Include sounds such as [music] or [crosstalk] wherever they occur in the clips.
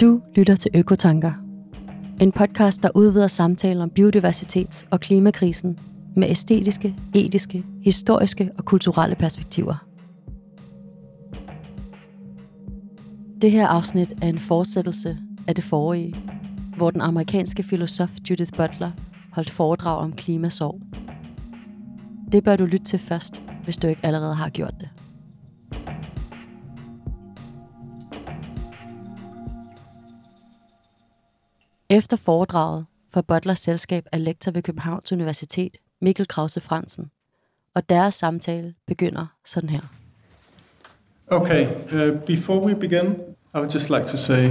Du lytter til Økotanker. En podcast, der udvider samtaler om biodiversitets- og klimakrisen med æstetiske, etiske, historiske og kulturelle perspektiver. Det her afsnit er en fortsættelse af det forrige, hvor den amerikanske filosof Judith Butler holdt foredrag om klimasorg. Det bør du lytte til først, hvis du ikke allerede har gjort det. Efter foredraget får Butlers selskab af lektor ved Københavns Universitet, Mikkel Krause Fransen, og deres samtale begynder sådan her. Okay, uh, before we begin, I would just like to say,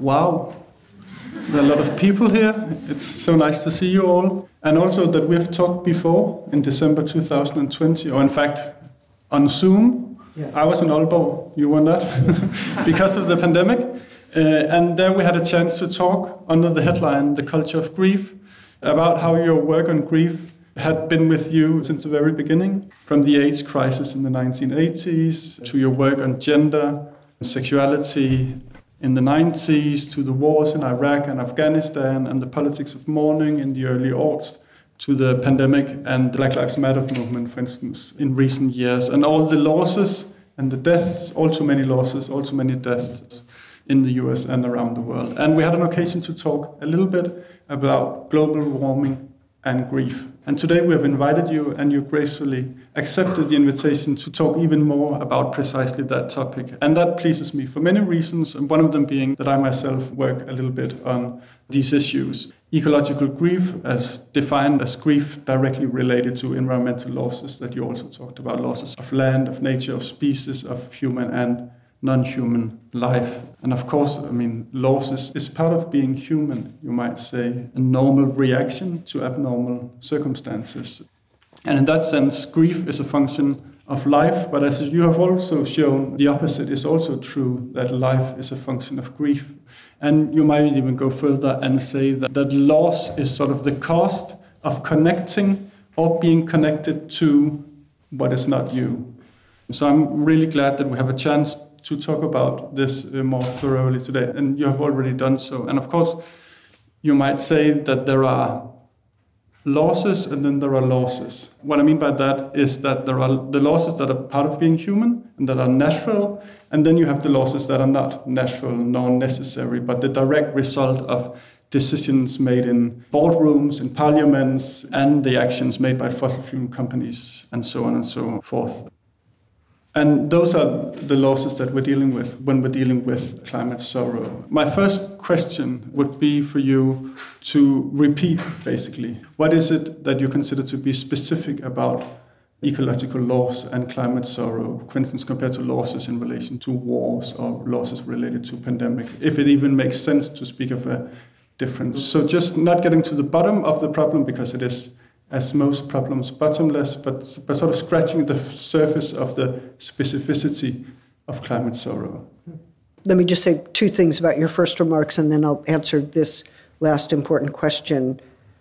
wow, there are a lot of people here. It's so nice to see you all. And also that we've talked before in December 2020, or in fact, on Zoom. Yes. I was in Aalborg, you were not, [laughs] because of the pandemic. Uh, and there we had a chance to talk under the headline, The Culture of Grief, about how your work on grief had been with you since the very beginning, from the AIDS crisis in the 1980s to your work on gender, and sexuality in the 90s, to the wars in Iraq and Afghanistan, and the politics of mourning in the early aughts, to the pandemic and the Black Lives Matter movement, for instance, in recent years, and all the losses and the deaths, all too many losses, all too many deaths in the US and around the world. And we had an occasion to talk a little bit about global warming and grief. And today we have invited you, and you gracefully accepted the invitation to talk even more about precisely that topic. And that pleases me for many reasons, and one of them being that I myself work a little bit on these issues. Ecological grief, as defined as grief directly related to environmental losses that you also talked about losses of land, of nature, of species, of human and non-human life. And of course, I mean, loss is, is part of being human, you might say, a normal reaction to abnormal circumstances. And in that sense, grief is a function of life, but as you have also shown, the opposite is also true, that life is a function of grief. And you might even go further and say that, that loss is sort of the cost of connecting or being connected to what is not you. So I'm really glad that we have a chance to talk about this uh, more thoroughly today, and you have already done so. And of course, you might say that there are losses and then there are losses. What I mean by that is that there are the losses that are part of being human and that are natural, and then you have the losses that are not natural nor necessary, but the direct result of decisions made in boardrooms, in parliaments, and the actions made by fossil fuel companies, and so on and so forth. And those are the losses that we're dealing with when we're dealing with climate sorrow. My first question would be for you to repeat basically what is it that you consider to be specific about ecological loss and climate sorrow, for instance, compared to losses in relation to wars or losses related to pandemic, if it even makes sense to speak of a difference. So just not getting to the bottom of the problem because it is as most problems bottomless, but, but sort of scratching the surface of the specificity of climate sorrow. Let me just say two things about your first remarks, and then I'll answer this last important question.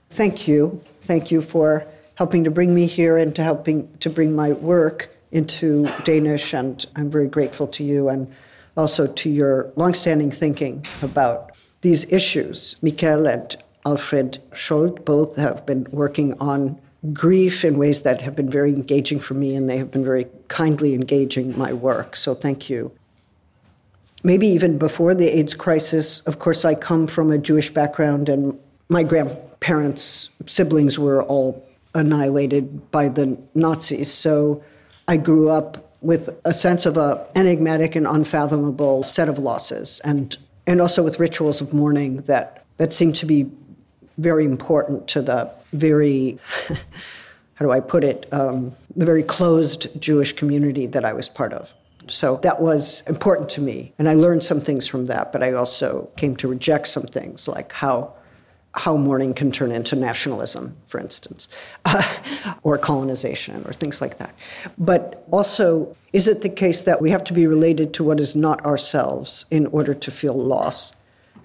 Thank you. Thank you for helping to bring me here and to helping to bring my work into Danish, and I'm very grateful to you and also to your longstanding thinking about these issues. Mikael and Alfred Scholt both have been working on grief in ways that have been very engaging for me, and they have been very kindly engaging my work. So thank you. Maybe even before the AIDS crisis, of course, I come from a Jewish background, and my grandparents' siblings were all annihilated by the Nazis. So I grew up with a sense of a enigmatic and unfathomable set of losses, and and also with rituals of mourning that that seem to be very important to the very, [laughs] how do I put it, um, the very closed Jewish community that I was part of. So that was important to me. And I learned some things from that, but I also came to reject some things like how. How mourning can turn into nationalism, for instance, [laughs] or colonization, or things like that. But also, is it the case that we have to be related to what is not ourselves in order to feel loss?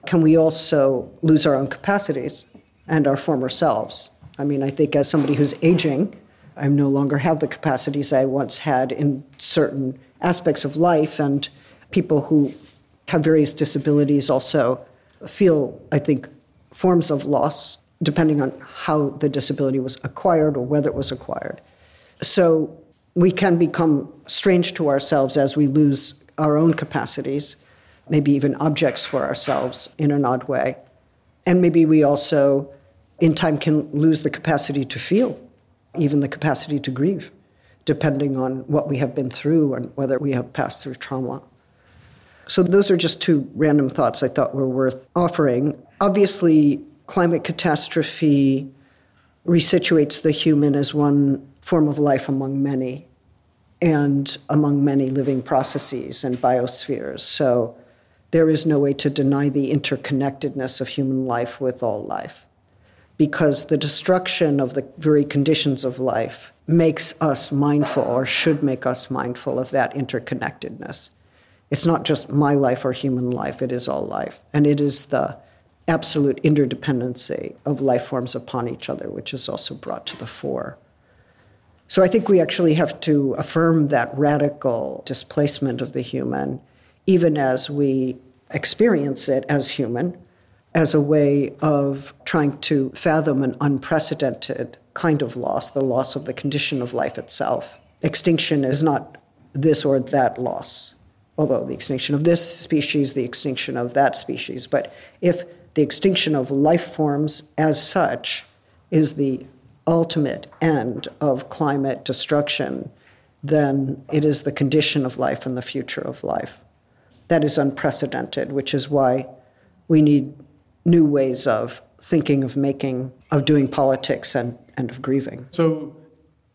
can we also lose our own capacities and our former selves? I mean, I think as somebody who's aging, I no longer have the capacities I once had in certain aspects of life, and people who have various disabilities also feel, I think, forms of loss depending on how the disability was acquired or whether it was acquired. So we can become strange to ourselves as we lose our own capacities, maybe even objects for ourselves in an odd way. And maybe we also, in time, can lose the capacity to feel, even the capacity to grieve, depending on what we have been through and whether we have passed through trauma. So, those are just two random thoughts I thought were worth offering. Obviously, climate catastrophe resituates the human as one form of life among many and among many living processes and biospheres. So there is no way to deny the interconnectedness of human life with all life. Because the destruction of the very conditions of life makes us mindful, or should make us mindful, of that interconnectedness. It's not just my life or human life, it is all life. And it is the absolute interdependency of life forms upon each other, which is also brought to the fore. So I think we actually have to affirm that radical displacement of the human, even as we experience it as human, as a way of trying to fathom an unprecedented kind of loss, the loss of the condition of life itself. Extinction is not this or that loss, although the extinction of this species, the extinction of that species. But if the extinction of life forms as such is the ultimate end of climate destruction, then it is the condition of life and the future of life. That is unprecedented, which is why we need new ways of thinking, of making, of doing politics, and, and of grieving. So,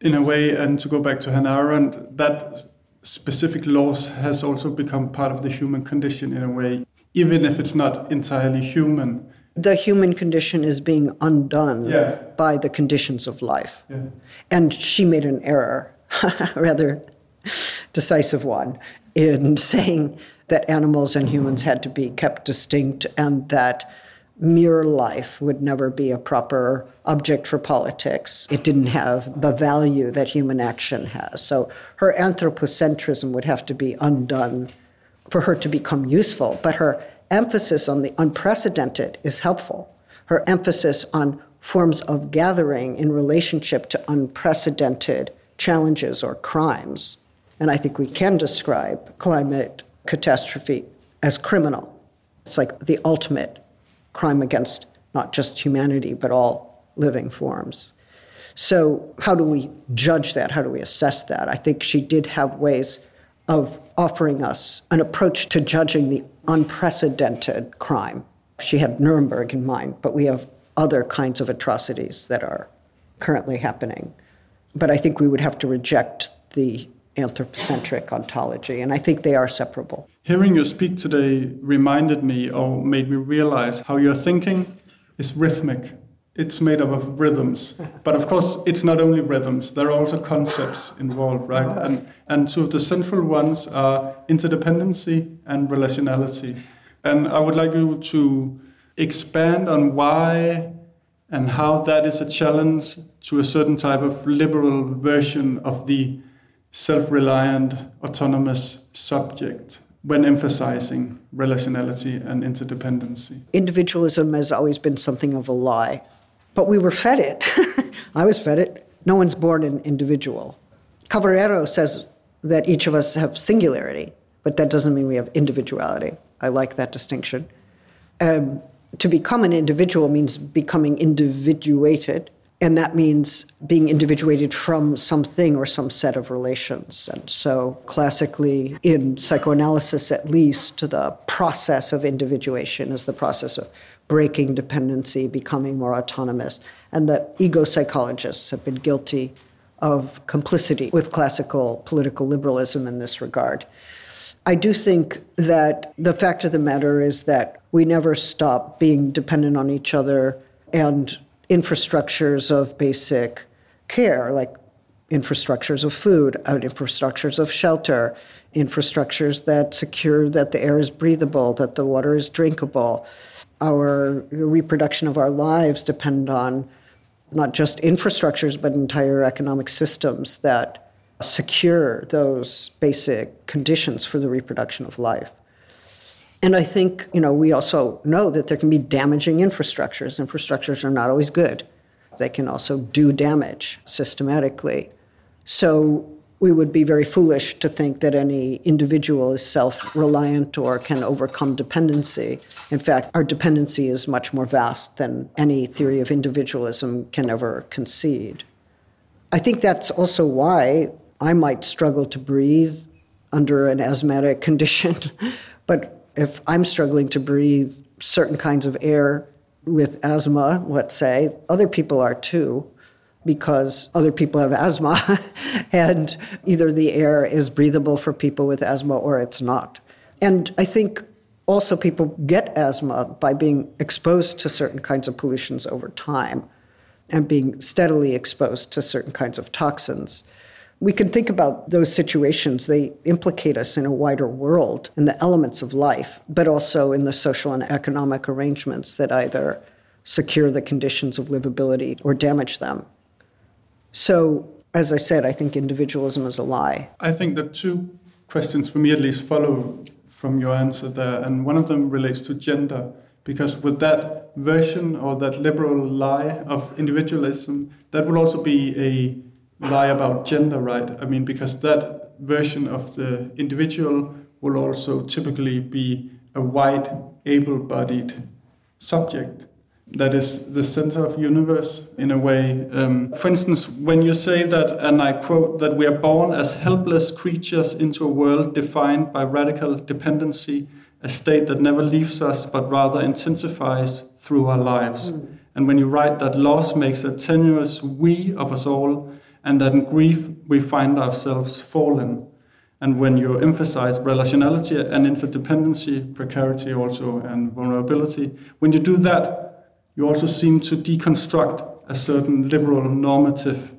in a way, and to go back to Hannah Arendt, that specific loss has also become part of the human condition in a way, even if it's not entirely human the human condition is being undone yeah. by the conditions of life. Yeah. And she made an error, [laughs] rather decisive one, in saying that animals and humans had to be kept distinct and that mere life would never be a proper object for politics. It didn't have the value that human action has. So her anthropocentrism would have to be undone for her to become useful. But her emphasis on the unprecedented is helpful. Her emphasis on forms of gathering in relationship to unprecedented challenges or crimes. And I think we can describe climate catastrophe as criminal. It's like the ultimate crime against not just humanity, but all living forms. So, how do we judge that? How do we assess that? I think she did have ways of offering us an approach to judging the unprecedented crime. She had Nuremberg in mind, but we have other kinds of atrocities that are currently happening. But I think we would have to reject the anthropocentric ontology, and I think they are separable. Hearing you speak today reminded me or made me realize how your thinking is rhythmic it's made up of rhythms. [laughs] But of course, it's not only rhythms, there are also concepts involved, right? Uh-huh. And, and so the central ones are interdependency and relationality. And I would like you to expand on why and how that is a challenge to a certain type of liberal version of the self reliant, autonomous subject when emphasizing relationality and interdependency. Individualism has always been something of a lie. But we were fed it. [laughs] I was fed it. No one's born an individual. Cavarero says that each of us have singularity, but that doesn't mean we have individuality. I like that distinction. Um, to become an individual means becoming individuated, and that means being individuated from something or some set of relations. And so, classically, in psychoanalysis at least, the process of individuation is the process of breaking dependency, becoming more autonomous. And the ego psychologists have been guilty of complicity with classical political liberalism in this regard. I do think that the fact of the matter is that we never stop being dependent on each other and infrastructures of basic care, like infrastructures of food, uh, infrastructures of shelter, infrastructures that secure that the air is breathable, that the water is drinkable. Our reproduction of our lives depend on not just infrastructures, but entire economic systems that secure those basic conditions for the reproduction of life. And I think, you know, we also know that there can be damaging infrastructures. Infrastructures are not always good. They can also do damage systematically. So we would be very foolish to think that any individual is self reliant or can overcome dependency. In fact, our dependency is much more vast than any theory of individualism can ever concede. I think that's also why I might struggle to breathe under an asthmatic [laughs] condition. but if I'm struggling to breathe certain kinds of air with asthma, let's say, other people are too because other people have asthma [laughs] and either the air is breathable for people with asthma or it's not. And I think also people get asthma by being exposed to certain kinds of pollutions over time and being steadily exposed to certain kinds of toxins. We can think about those situations. They implicate us in a wider world, in the elements of life, but also in the social and economic arrangements that either secure the conditions of livability or damage them. So, as I said, I think individualism is a lie. I think the two questions, for me at least, follow from your answer there. And one of them relates to gender, because with that version or that liberal lie of individualism, that will also be a lie about gender, right? I mean, because that version of the individual will also typically be a white, able bodied subject that is the center of universe in a way. Um, for instance, when you say that, and I quote, that we are born as helpless creatures into a world defined by radical dependency, a state that never leaves us but rather intensifies through our lives. Mm. And when you write that loss makes a tenuous we of us all, and that in grief we find ourselves fallen. And when you emphasize relationality and interdependency, precarity also, and vulnerability, when you do that, you also seem to deconstruct a certain liberal normative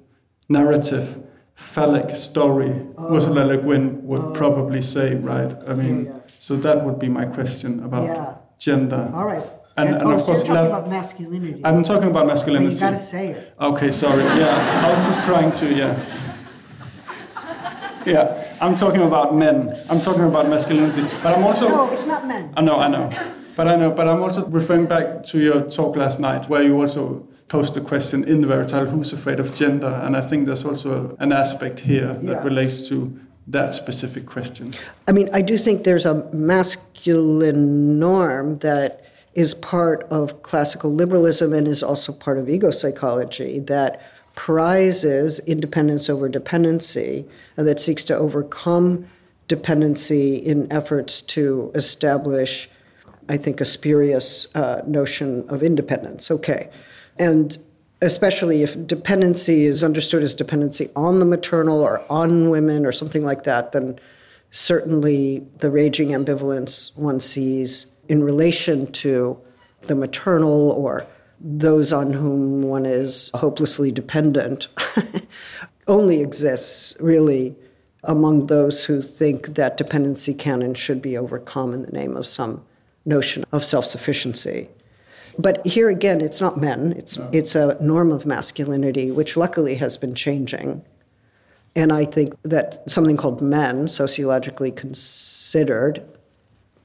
narrative phallic story oh. Ursula Le Guin would oh. probably say, right? I mean, yeah, yeah. so that would be my question about yeah. gender. All right. And, and, and oh, of course, you're talking about masculinity. I'm talking about masculinity. Well, you gotta say it. Okay, sorry. Yeah, I was just trying to. Yeah. Yeah, I'm talking about men. I'm talking about masculinity, but I'm also. No, it's not men. I know, I know. But I know, but I'm also referring back to your talk last night, where you also posed the question in the very title, "Who's afraid of gender?" And I think there's also an aspect here that yeah. relates to that specific question. I mean, I do think there's a masculine norm that is part of classical liberalism and is also part of ego psychology that prizes independence over dependency and that seeks to overcome dependency in efforts to establish I think, a spurious uh, notion of independence. Okay. And especially if dependency is understood as dependency on the maternal or on women or something like that, then certainly the raging ambivalence one sees in relation to the maternal or those on whom one is hopelessly dependent [laughs] only exists really among those who think that dependency can and should be overcome in the name of some notion of self sufficiency. But here again, it's not men, it's, no. it's a norm of masculinity, which luckily has been changing. And I think that something called men, sociologically considered,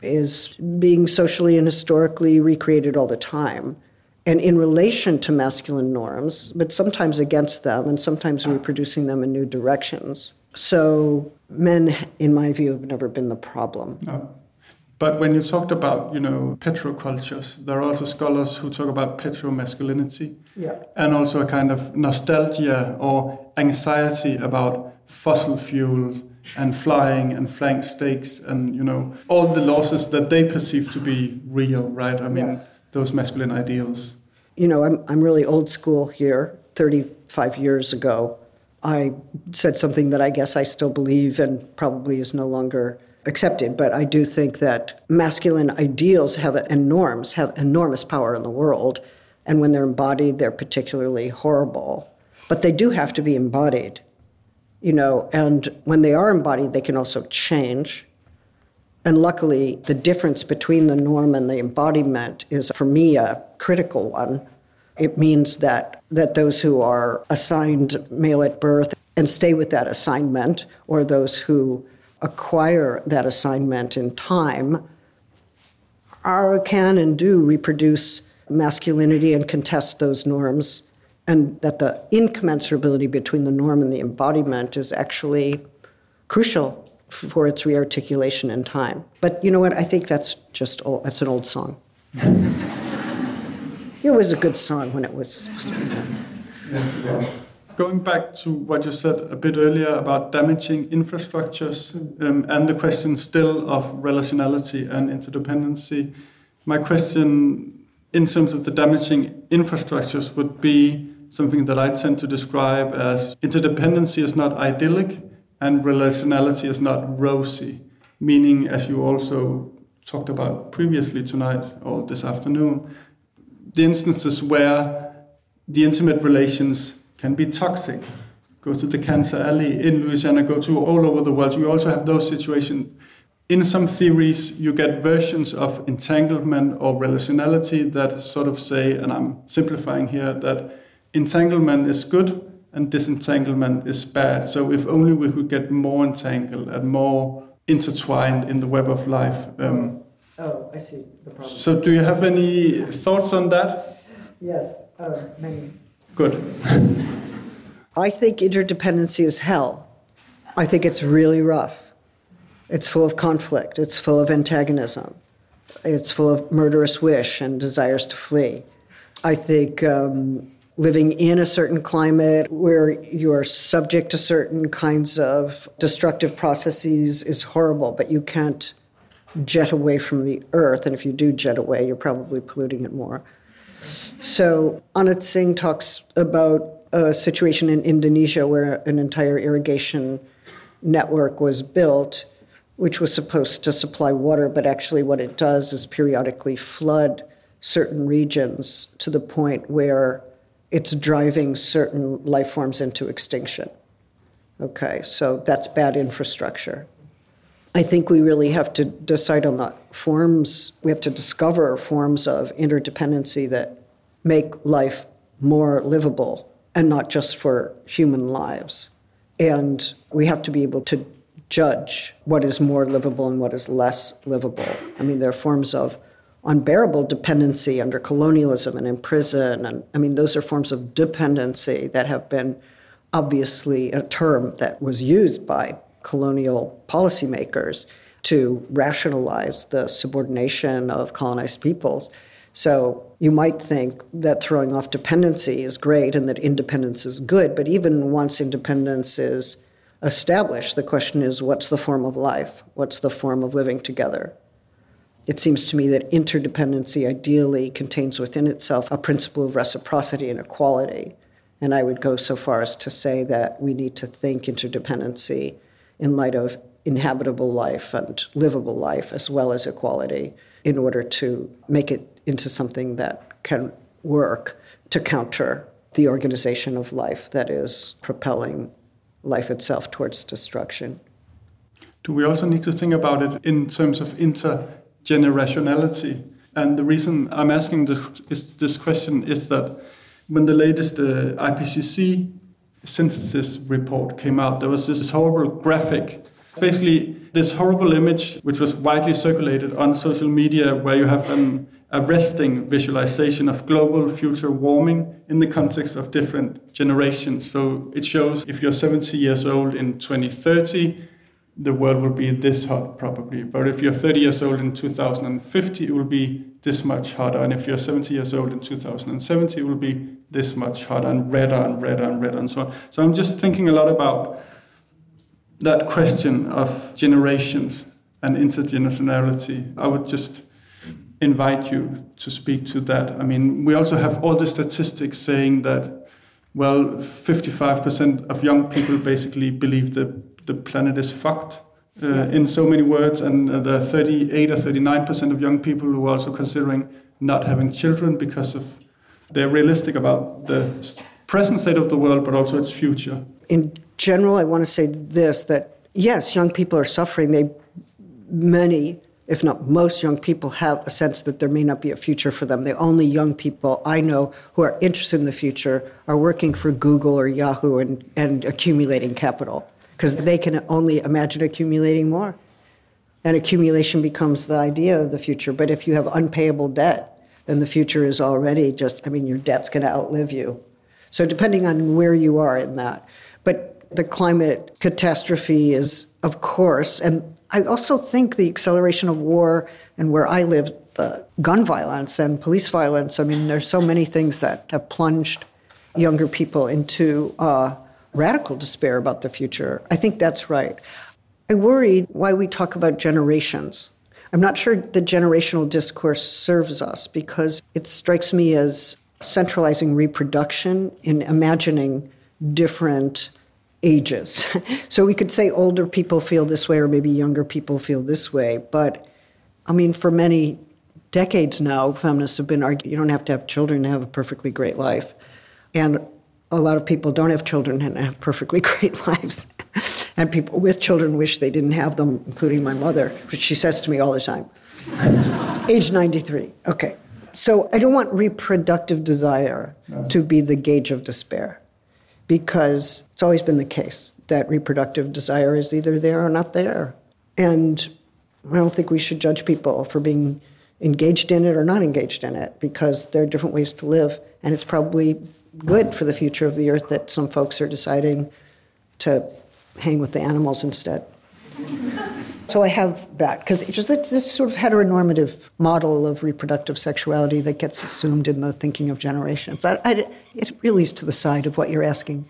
is being socially and historically recreated all the time. And in relation to masculine norms, but sometimes against them, and sometimes reproducing them in new directions. So, men, in my view, have never been the problem. No. But when you talked about, you know, petrocultures, there are also scholars who talk about petromasculinity yeah. and also a kind of nostalgia or anxiety about fossil fuels and flying and flank steaks and, you know, all the losses that they perceive to be real, right? I mean, yeah. those masculine ideals. You know, I'm, I'm really old school here. 35 years ago, I said something that I guess I still believe and probably is no longer accepted, but I do think that masculine ideals have and norms have enormous power in the world, and when they're embodied, they're particularly horrible. But they do have to be embodied. You know, and when they are embodied, they can also change. And luckily, the difference between the norm and the embodiment is, for me, a critical one. It means that, that those who are assigned male at birth and stay with that assignment, or those who acquire that assignment in time, are, can and do reproduce masculinity and contest those norms, and that the incommensurability between the norm and the embodiment is actually crucial for its rearticulation in time. But you know what? I think that's just old, that's an old song. [laughs] it was a good song when it was. [laughs] Going back to what you said a bit earlier about damaging infrastructures um, and the question still of relationality and interdependency, my question in terms of the damaging infrastructures would be something that I tend to describe as interdependency is not idyllic and relationality is not rosy, meaning, as you also talked about previously tonight or this afternoon, the instances where the intimate relations can be toxic. Go to the Cancer Alley in Louisiana, go to all over the world. You also have those situations in some theories, you get versions of entanglement or relationality that sort of say, and I'm simplifying here, that entanglement is good and disentanglement is bad. So if only we could get more entangled and more intertwined in the web of life. Um, oh, I see the problem. So do you have any thoughts on that? Yes, uh, many. Good. [laughs] I think interdependency is hell. I think it's really rough. It's full of conflict, it's full of antagonism, it's full of murderous wish and desires to flee. I think um, living in a certain climate where you are subject to certain kinds of destructive processes is horrible, but you can't jet away from the earth. And if you do jet away, you're probably polluting it more. So Anna Tsing talks about a situation in Indonesia where an entire irrigation network was built which was supposed to supply water, but actually what it does is periodically flood certain regions to the point where it's driving certain life forms into extinction. Okay, so that's bad infrastructure. I think we really have to decide on the forms, we have to discover forms of interdependency that make life more livable and not just for human lives. And we have to be able to judge what is more livable and what is less livable. I mean, there are forms of unbearable dependency under colonialism and in prison. And I mean, those are forms of dependency that have been obviously a term that was used by colonial policymakers to rationalize the subordination of colonized peoples. So you might think that throwing off dependency is great and that independence is good, but even once independence is established. The question is what's the form of life? What's the form of living together? It seems to me that interdependency ideally contains within itself a principle of reciprocity and equality. And I would go so far as to say that we need to think interdependency in light of inhabitable life and livable life as well as equality in order to make it into something that can work to counter the organization of life that is propelling life itself towards destruction. Do we also need to think about it in terms of intergenerationality? And the reason I'm asking this, this question is that when the latest uh, IPCC synthesis report came out, there was this horrible graphic. Basically, this horrible image, which was widely circulated on social media, where you have an arresting visualization of global future warming in the context of different generations. So it shows if you're 70 years old in 2030, the world will be this hot probably. But if you're 30 years old in 2050, it will be this much hotter. And if you're 70 years old in 2070, it will be this much hotter and redder and redder and redder and so on. So I'm just thinking a lot about that question of generations and intergenerationality. I would just invite you to speak to that. I mean, we also have all the statistics saying that, well, 55% of young people basically believe that the planet is fucked. Uh, in so many words, and uh, the 38 or 39 percent of young people who are also considering not having children because of they're realistic about the present state of the world, but also its future. In general, I want to say this that yes, young people are suffering. They, many, if not most young people, have a sense that there may not be a future for them. The only young people I know who are interested in the future are working for Google or Yahoo and, and accumulating capital because they can only imagine accumulating more. And accumulation becomes the idea of the future. But if you have unpayable debt, then the future is already just, I mean, your debt's going to outlive you. So, depending on where you are in that. But the climate catastrophe is, of course, and I also think the acceleration of war and where I live, the gun violence and police violence. I mean, there's so many things that have plunged younger people into uh, radical despair about the future. I think that's right. I worry why we talk about generations. I'm not sure the generational discourse serves us because it strikes me as centralizing reproduction in imagining different ages. [laughs] so we could say older people feel this way, or maybe younger people feel this way. But I mean, for many decades now, feminists have been arguing you don't have to have children to have a perfectly great life. And a lot of people don't have children and have perfectly [laughs] great lives. and people with children wish they didn't have them, including my mother, which she says to me all the time. Age 93. Okay. So I don't want reproductive desire to be the gauge of despair because it's always been the case that reproductive desire is either there or not there. And I don't think we should judge people for being engaged in it or not engaged in it because there are different ways to live. And it's probably good for the future of the earth that some folks are deciding to hang with the animals instead. So I have that because it's just it's this sort of heteronormative model of reproductive sexuality that gets assumed in the thinking of generations. I, I, it really is to the side of what you're asking.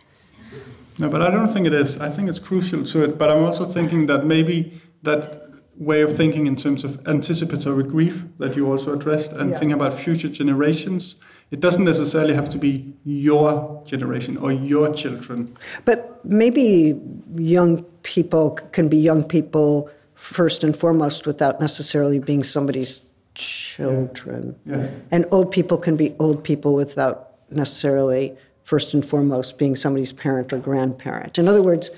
No, but I don't think it is. I think it's crucial to it. But I'm also thinking that maybe that way of thinking in terms of anticipatory grief that you also addressed and yeah. thinking about future generations it doesn't necessarily have to be your generation or your children. But maybe young people can be young people first and foremost without necessarily being somebody's children. Yeah. Yes. And old people can be old people without necessarily first and foremost being somebody's parent or grandparent. In other words,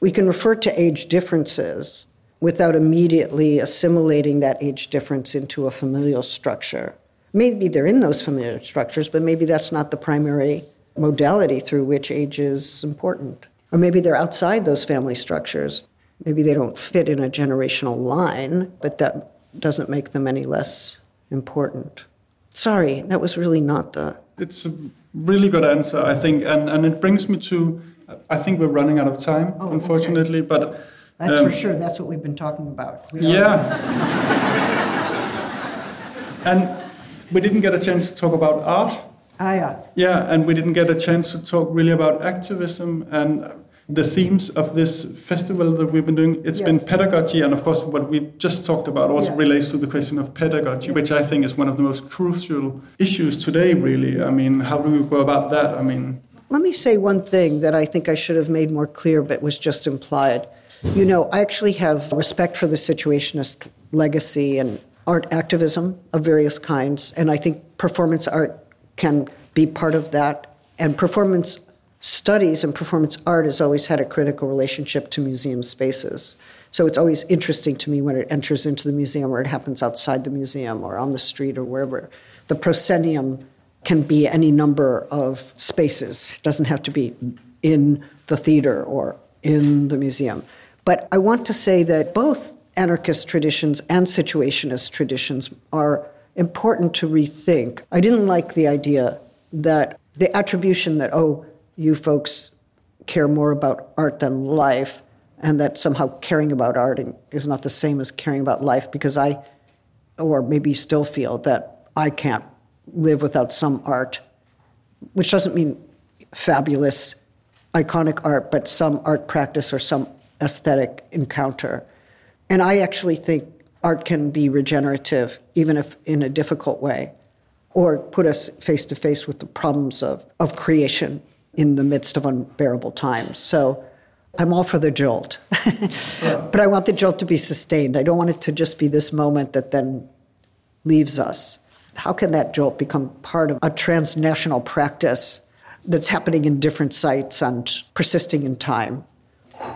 we can refer to age differences without immediately assimilating that age difference into a familial structure. Maybe they're in those familial structures, but maybe that's not the primary modality through which age is important. Or maybe they're outside those family structures. Maybe they don't fit in a generational line, but that doesn't make them any less important. Sorry, that was really not the. It's a really good answer, I think, and, and it brings me to. I think we're running out of time, oh, unfortunately, okay. but. That's um, for sure. That's what we've been talking about. We yeah. [laughs] and we didn't get a chance to talk about art. Ah, yeah. Yeah, and we didn't get a chance to talk really about activism and the themes of this festival that we've been doing. It's yeah. been pedagogy, and of course, what we just talked about also yeah. relates to the question of pedagogy, yeah. which I think is one of the most crucial issues today, really. I mean, how do we go about that? I mean, let me say one thing that I think I should have made more clear, but was just implied. You know, I actually have respect for the Situationist legacy and art activism of various kinds, and I think performance art can be part of that. And performance studies and performance art has always had a critical relationship to museum spaces. So it's always interesting to me when it enters into the museum or it happens outside the museum or on the street or wherever. The proscenium can be any number of spaces. It doesn't have to be in the theater or in the museum. But I want to say that both anarchist traditions and situationist traditions are important to rethink. I didn't like the idea that the attribution that, oh, you folks care more about art than life, and that somehow caring about art is not the same as caring about life because I, or maybe still feel that I can't live without some art, which doesn't mean fabulous, iconic art, but some art practice or some aesthetic encounter. And I actually think art can be regenerative, even if in a difficult way, or put us face to face with the problems of, of creation in the midst of unbearable times. So I'm all for the jolt. [laughs] but I want the jolt to be sustained. I don't want it to just be this moment that then leaves us. How can that jolt become part of a transnational practice that's happening in different sites and persisting in time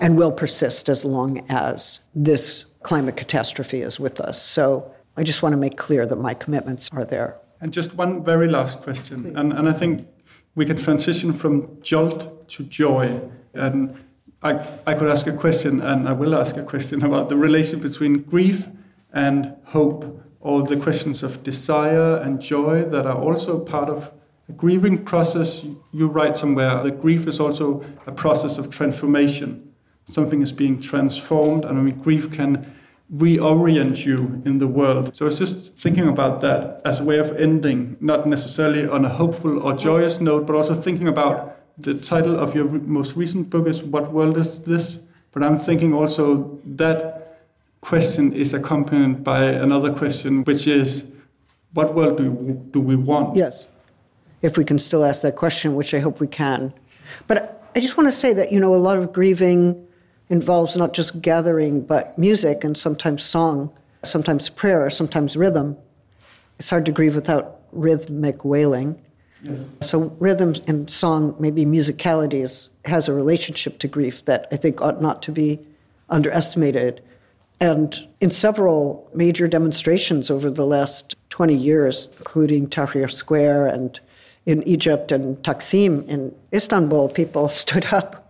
and will persist as long as this climate catastrophe is with us. So I just want to make clear that my commitments are there. And just one very last question. And, and I think we can transition from jolt to joy. And I, I could ask a question, and I will ask a question about the relation between grief and hope, or the questions of desire and joy that are also part of the grieving process. You write somewhere that grief is also a process of transformation. Something is being transformed, and I mean, grief can reorient you in the world. So it's just thinking about that as a way of ending, not necessarily on a hopeful or joyous note, but also thinking about the title of your most recent book is What World Is This? But I'm thinking also that question is accompanied by another question, which is what world do, do we want? Yes. If we can still ask that question, which I hope we can. But I just want to say that, you know, a lot of grieving involves not just gathering, but music and sometimes song, sometimes prayer, sometimes rhythm. It's hard to grieve without rhythmic wailing. Yes. So, rhythm and song, maybe musicalities, has a relationship to grief that I think ought not to be underestimated. And in several major demonstrations over the last 20 years, including Tahrir Square and in Egypt and Taksim in Istanbul, people [laughs] stood up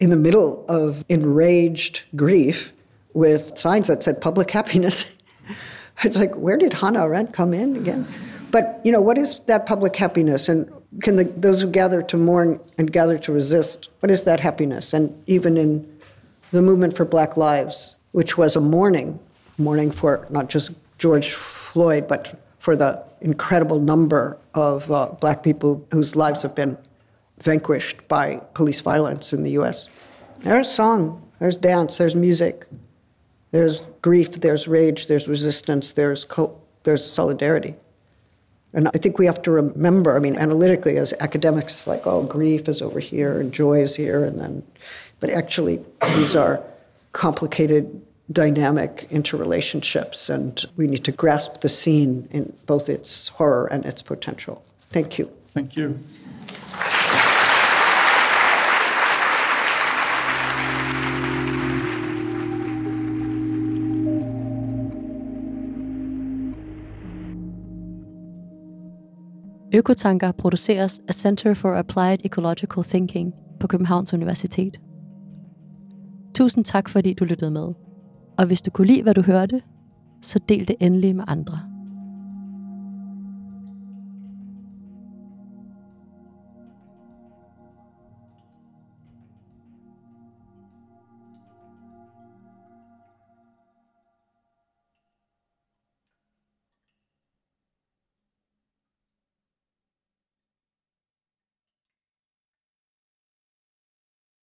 in the middle of enraged grief with signs that said public happiness. [laughs] it's like, where did Hannah Arendt come in again? But, you know, what is that public happiness? And can the, those who gather to mourn and gather to resist, what is that happiness? And even in the movement for Black Lives, which was a mourning, mourning for not just George Floyd, but for the incredible number of uh, black people whose lives have been vanquished by police violence in the US. There's song, there's dance, there's music, there's grief, there's rage, there's resistance, there's, there's solidarity. And I think we have to remember, I mean, analytically, as academics, like, oh, grief is over here and joy is here, and then, but actually, these are complicated, dynamic interrelationships, and we need to grasp the scene in both its horror and its potential. Thank you. Thank you. Økotanker produceres af Center for Applied Ecological Thinking på Københavns Universitet. Tusind tak, fordi du lyttede med. Og hvis du kunne lide, hvad du hørte, så del det endelig med andre.